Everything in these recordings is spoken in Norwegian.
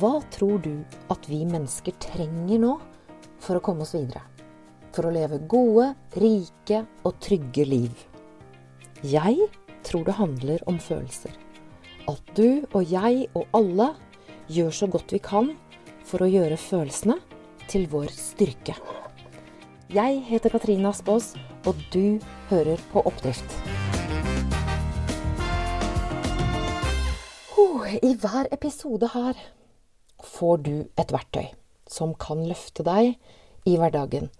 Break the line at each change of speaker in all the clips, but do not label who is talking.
Hva tror du at vi mennesker trenger nå for å komme oss videre? For å leve gode, rike og trygge liv? Jeg tror det handler om følelser. At du og jeg og alle gjør så godt vi kan for å gjøre følelsene til vår styrke. Jeg heter Katrine Aspaas, og du hører på Oppdrift. I hver episode her får du et verktøy som kan løfte deg i hverdagen.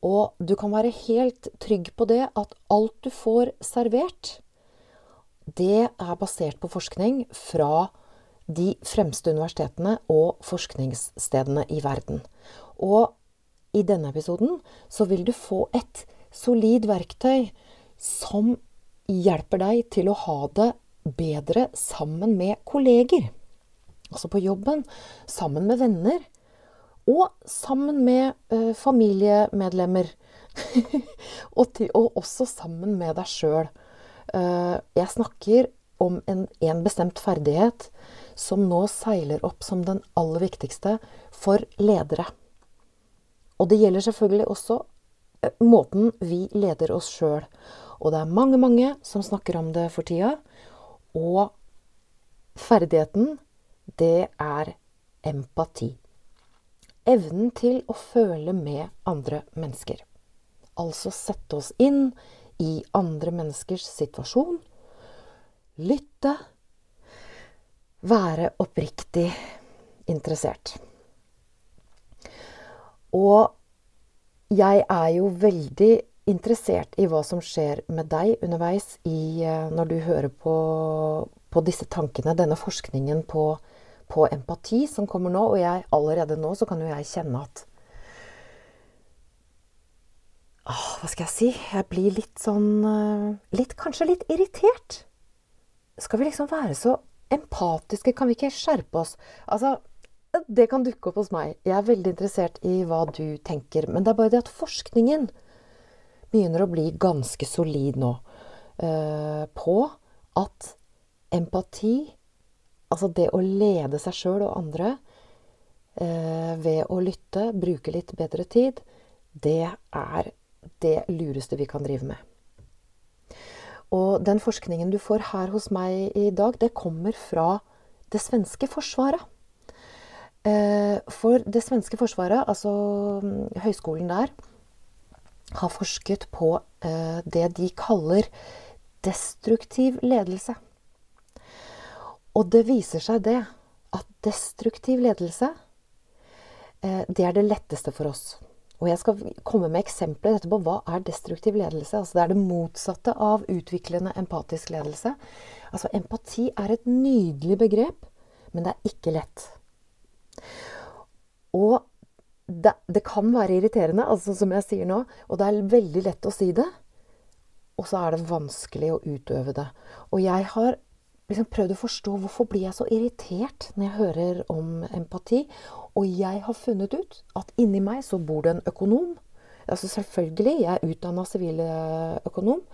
Og du kan være helt trygg på det at alt du får servert, det er basert på forskning fra de fremste universitetene og forskningsstedene i verden. Og i denne episoden så vil du få et solid verktøy som hjelper deg til å ha det bedre sammen med kolleger. Altså på jobben, sammen med venner. Og sammen med eh, familiemedlemmer. og, til, og, også sammen med deg sjøl. Uh, jeg snakker om en, en, bestemt ferdighet som nå seiler opp som den aller viktigste for ledere. Og det gjelder selvfølgelig også uh, måten vi leder oss sjøl. Og det er mange, mange som snakker om det for tida. Og ferdigheten, det er empati. Evnen til å føle med andre mennesker. Altså sette oss inn i andre menneskers situasjon. Lytte. Være oppriktig interessert. Og jeg er jo veldig interessert i hva som skjer med deg underveis i, eh, når du hører på, på disse tankene, denne forskningen på, på, empati som kommer nå. Og jeg, allerede nå så kan jo jeg kjenne at åh, Hva skal jeg si? Jeg blir litt sånn eh, litt, Kanskje litt irritert. Skal vi liksom være så empatiske? Kan vi ikke skjerpe oss? Altså, det kan dukke opp hos meg. Jeg er veldig interessert i hva du tenker. Men det er bare det at forskningen begynner å bli ganske solid nå uh, på at empati, altså det å lede seg sjøl og andre eh, ved å lytte, bruke litt bedre tid, det er det lureste vi kan drive med. Og den forskningen du får her hos meg i dag, det kommer fra det svenske forsvaret. Eh, for det svenske forsvaret, altså mm, høyskolen der, har forsket på eh, det de kaller destruktiv ledelse. Og det viser seg det at destruktiv ledelse, eh, det er det letteste for oss. Og jeg skal komme med eksempler etterpå. Hva er destruktiv ledelse? Altså det er det motsatte av utviklende empatisk ledelse. Altså empati er et nydelig begrep, men det er ikke lett. Og det, det, kan være irriterende, altså som jeg sier nå. Og det er veldig lett å si det. Og så er det vanskelig å utøve det. Og jeg har liksom prøvd å forstå hvorfor blir jeg så irritert når jeg hører om empati. Og jeg har funnet ut at inni meg så bor det en økonom. Altså selvfølgelig, jeg er utdanna siviløkonom.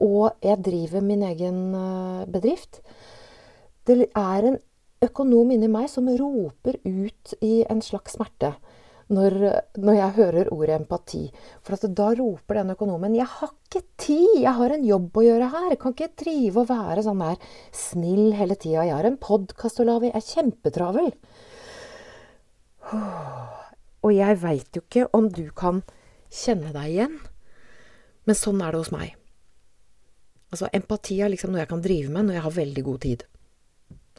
Og jeg driver min egen eh, bedrift. Det er en økonom inni meg som roper ut i en slags smerte når, når, jeg hører ordet empati. For da roper den økonomen 'Jeg har ikke tid! Jeg har en jobb å gjøre her! Jeg kan ikke drive og være sånn der snill hele tida. Jeg har en podkast å lage. Jeg er kjempetravel.' Og jeg veit jo ikke om du kan kjenne deg igjen, men sånn er det hos meg. Altså, empati er liksom noe jeg kan drive med når jeg har veldig god tid.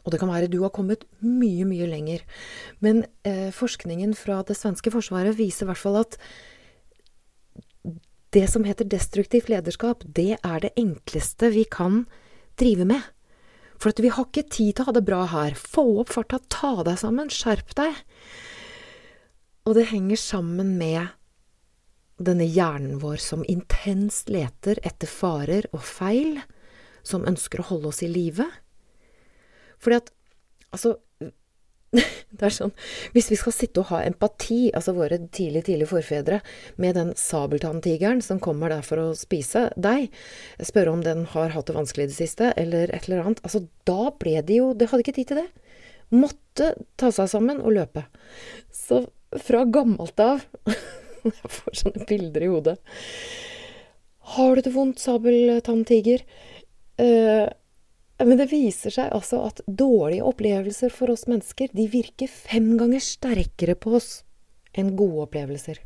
Og det kan være du har kommet mye, mye lenger. Men eh, forskningen fra det svenske forsvaret viser i hvert fall at det som heter destruktivt lederskap, det er det enkleste vi kan drive med. For vi har ikke tid til å ha det bra her. Få opp farta, ta deg sammen, skjerp deg. Og det henger sammen med denne hjernen vår som intenst leter etter farer og feil, som ønsker å holde oss i live fordi at Altså det er sånn Hvis vi skal sitte og ha empati, altså våre tidlig, tidlige forfedre, med den sabeltanntigeren som kommer der for å spise deg, spørre om den har hatt det vanskelig i det siste, eller et eller annet Altså, da ble de jo De hadde ikke tid til det. måtte ta seg sammen og løpe. Så fra gammelt av Jeg får sånne bilder i hodet. Har du det vondt, sabeltanntiger? Uh, men det viser seg altså at dårlige opplevelser for oss mennesker, de virker fem ganger sterkere på oss enn gode opplevelser.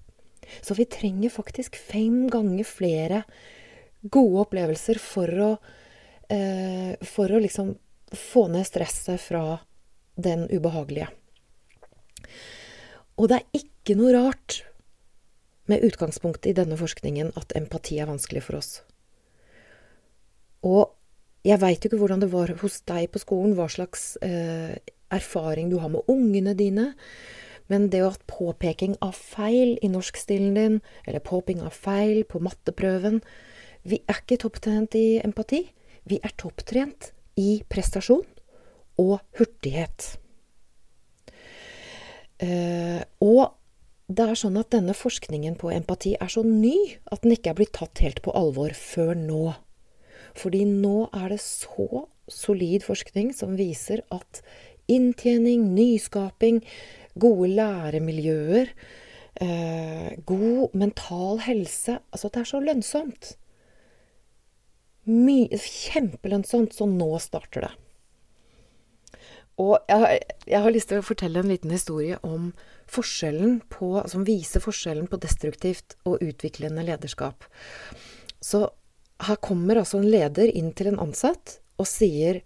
Så vi trenger faktisk fem ganger flere gode opplevelser for å, eh, for å liksom få ned stresset fra den ubehagelige. Og det er ikke noe rart, med utgangspunkt i denne forskningen, at empati er vanskelig for oss. Og jeg veit jo ikke hvordan det var hos deg på skolen, hva slags eh, erfaring du har med ungene dine, men det at påpeking av feil i norskstilen din, eller påping av feil på matteprøven Vi er ikke topptrent i empati. Vi er topptrent i prestasjon og hurtighet. Eh, og det er sånn at denne forskningen på empati er så ny at den ikke er blitt tatt helt på alvor før nå. Fordi nå er det så solid forskning som viser at inntjening, nyskaping, gode læremiljøer, eh, god mental helse Altså, det er så lønnsomt. My, kjempelønnsomt. Så nå starter det. Og jeg, jeg, har lyst til å fortelle en liten historie om forskjellen på, som viser forskjellen på destruktivt og utviklende lederskap. Så her kommer altså en leder inn til en ansatt og sier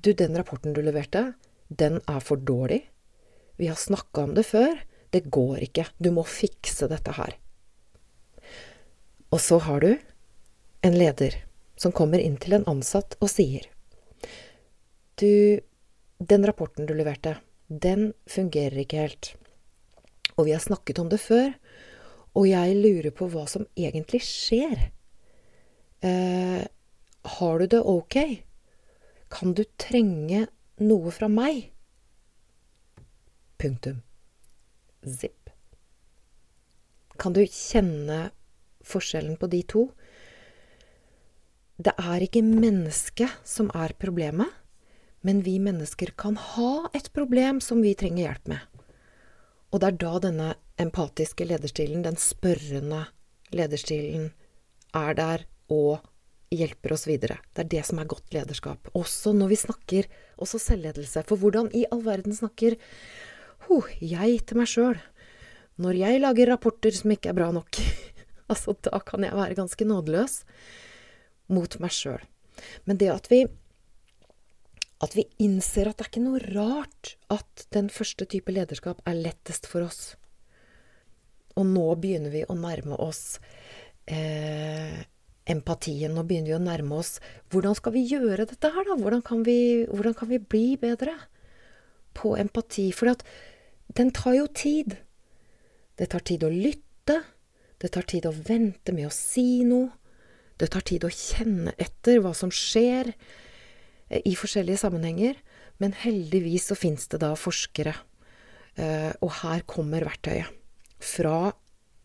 Du, den rapporten du leverte, den er for dårlig. Vi har snakka om det før. Det går ikke. Du må fikse dette her. Og så har du en leder som kommer inn til en ansatt og sier Du, den rapporten du leverte, den fungerer ikke helt. Og vi har snakket om det før, og jeg lurer på hva som egentlig skjer. Eh, har du det ok? Kan du trenge noe fra meg? Punktum. Zipp. Kan du kjenne forskjellen på de to? Det er ikke mennesket som er problemet. Men vi mennesker kan ha et problem som vi trenger hjelp med. Og det er da denne empatiske lederstilen, den spørrende lederstilen, er der og hjelper oss videre. Det er det som er godt lederskap. Også når vi snakker også selvledelse. For hvordan i all verden snakker oh, jeg til meg sjøl når jeg lager rapporter som ikke er bra nok? altså, da kan jeg være ganske nådeløs mot meg sjøl. Men det at vi at vi innser at det er ikke noe rart at den første type lederskap er lettest for oss. Og nå begynner vi å nærme oss eh, empatien. Nå begynner vi å nærme oss Hvordan skal vi gjøre dette her, da? Hvordan kan vi, hvordan kan vi bli bedre på empati? For den tar jo tid. Det tar tid å lytte. Det tar tid å vente med å si noe. Det tar tid å kjenne etter hva som skjer i forskjellige sammenhenger. Men heldigvis så fins det da forskere. Eh, og her kommer verktøyet. Fra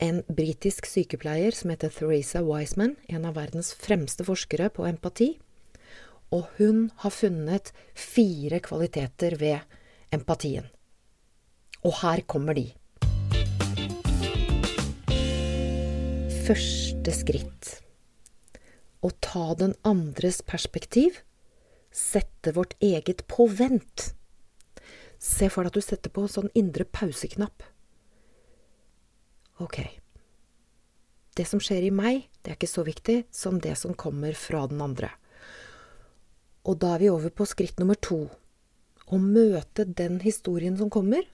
en britisk sykepleier som heter Theresa Wiseman, en av verdens fremste forskere på empati. Og hun har funnet fire kvaliteter ved empatien. Og her kommer de. Første skritt. Å ta den andres perspektiv sette vårt eget på vent. Se for deg at du setter på sånn indre pauseknapp. Ok. Det som skjer i meg, det er ikke så viktig som det som kommer fra den andre. Og da er vi over på skritt nummer to. Å møte den historien som kommer,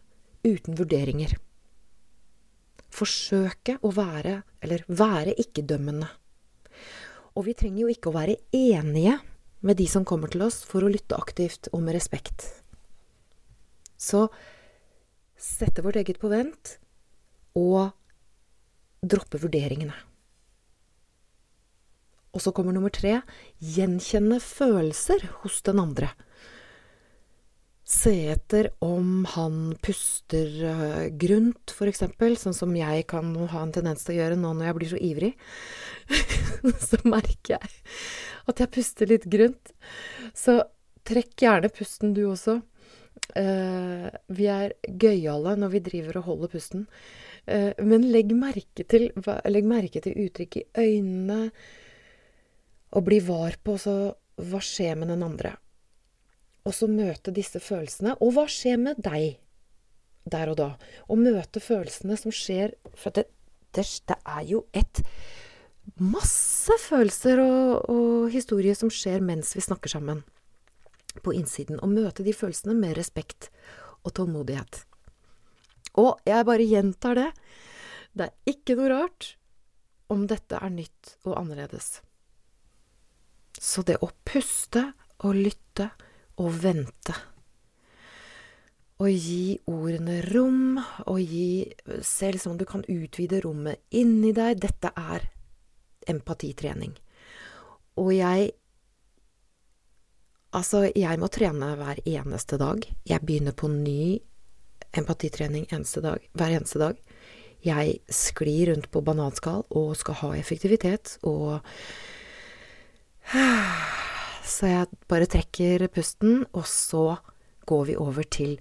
uten vurderinger. Forsøke å være, eller være ikke-dømmende. Og vi trenger jo ikke å være enige med de som kommer til oss, for å lytte aktivt og med respekt. Så sette vårt eget på vent og droppe vurderingene. Og så kommer nummer tre gjenkjenne følelser hos den andre. Se etter om han puster uh, grunt, for eksempel, sånn som jeg kan ha en tendens til å gjøre nå når jeg blir så ivrig. så merker jeg at jeg puster litt grunt. Så trekk gjerne pusten du også. Eh, vi er gøyale når vi driver og holder pusten. Eh, men legg merke, til, legg merke til uttrykk i øynene, og bli var på så, hva skjer med den andre. Og så møte disse følelsene. Og hva skjer med deg der og da? Og møte følelsene som skjer For det, det, det er jo et masse følelser og, og historier som skjer mens vi snakker sammen på innsiden. Og møte de følelsene med respekt og tålmodighet. Og jeg bare gjentar det. Det er ikke noe rart om dette er nytt og annerledes. Så det å puste og lytte og vente og gi ordene rom, og gi Selv sånn du kan utvide rommet inni deg. Dette er empatitrening. Og jeg Altså, jeg må trene hver eneste dag. Jeg begynner på ny empatitrening eneste dag, hver eneste dag. Jeg sklir rundt på bananskall og skal ha effektivitet, og Så jeg bare trekker pusten, og så går vi over til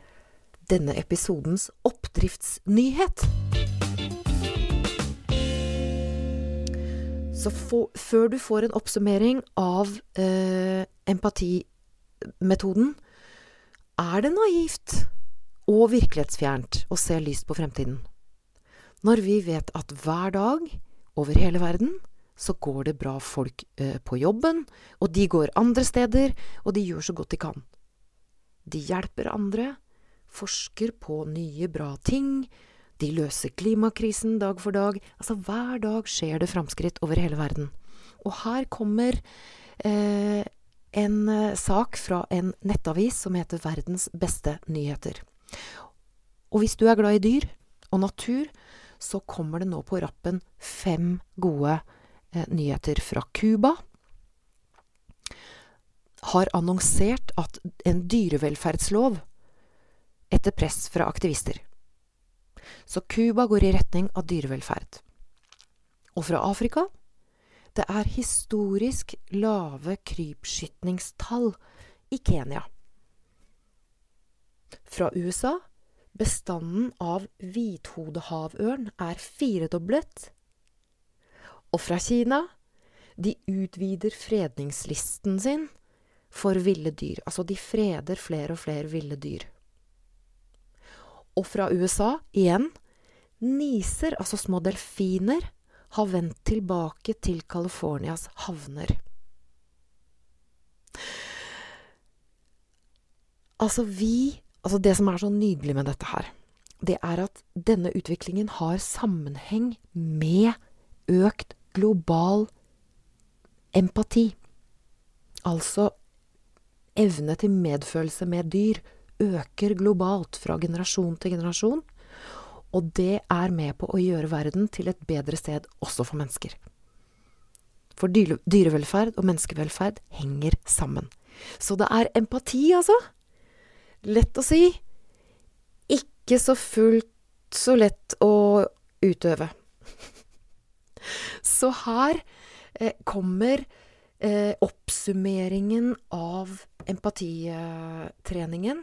denne episodens oppdriftsnyhet. Så for, før du får en oppsummering av eh, empatimetoden, er det naivt og virkelighetsfjernt å se lyst på fremtiden. Når vi vet at hver dag, over hele verden, så går det bra folk eh, på jobben, og de går andre steder, og de gjør så godt de kan. De hjelper andre, forsker på nye, bra ting, de løser klimakrisen dag for dag. Altså, hver dag skjer det framskritt over hele verden. Og her kommer eh, en eh, sak fra en nettavis som heter Verdens beste nyheter. Og hvis du er glad i dyr og natur, så kommer det nå på rappen fem gode eh, nyheter fra Cuba. Har annonsert at en dyrevelferdslov etter press fra aktivister. Så Cuba går i retning av dyrevelferd. Og fra Afrika det er historisk lave krypskytningstall i Kenya. Fra USA bestanden av hvithodehavørn er firedoblet. Og fra Kina de utvider fredningslisten sin for ville dyr. Altså, de freder flere og flere ville dyr. Og fra USA, igjen, niser, altså små delfiner, har vendt tilbake til Californias havner. Altså, vi Altså, det som er så nydelig med dette her, det er at denne utviklingen har sammenheng med økt global empati. Altså evne til medfølelse med dyr øker globalt fra generasjon til generasjon, og det er med på å gjøre verden til et bedre sted også for mennesker. For dyrevelferd og menneskevelferd henger sammen. Så det er empati, altså. Lett å si. Ikke så fullt så lett å utøve. Så her eh, kommer eh, oppsummeringen av empatitreningen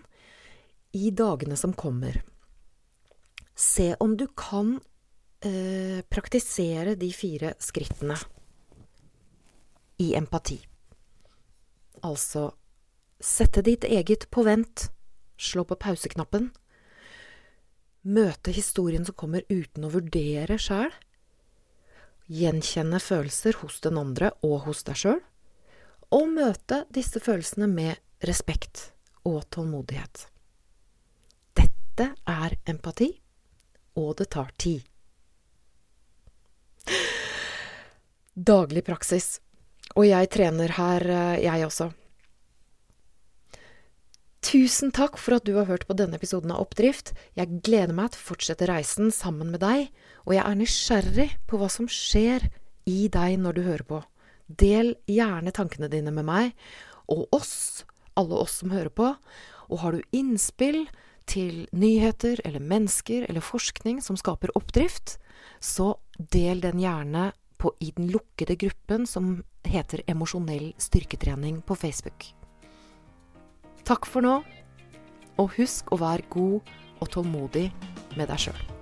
i dagene som kommer. Se om du kan eh, praktisere de fire skrittene i empati. Altså sette ditt eget på vent, slå på pauseknappen, møte historien som kommer uten å vurdere sjæl, gjenkjenne følelser hos den andre og hos deg sjøl, og møte disse følelsene med respekt og tålmodighet. Dette er empati, og det tar tid. Daglig praksis. Og jeg trener her, eh, jeg også. Tusen takk for at du har hørt på denne episoden av Oppdrift. Jeg gleder meg til å fortsette reisen sammen med deg, og jeg er nysgjerrig på hva som skjer i deg når du hører på. Del gjerne tankene dine med meg, og oss, alle oss som hører på. Og har du innspill til nyheter eller mennesker eller forskning som skaper oppdrift, så del den gjerne på, i den lukkede gruppen som heter Emosjonell styrketrening på Facebook. Takk for nå. Og husk å være god og tålmodig med deg sjøl.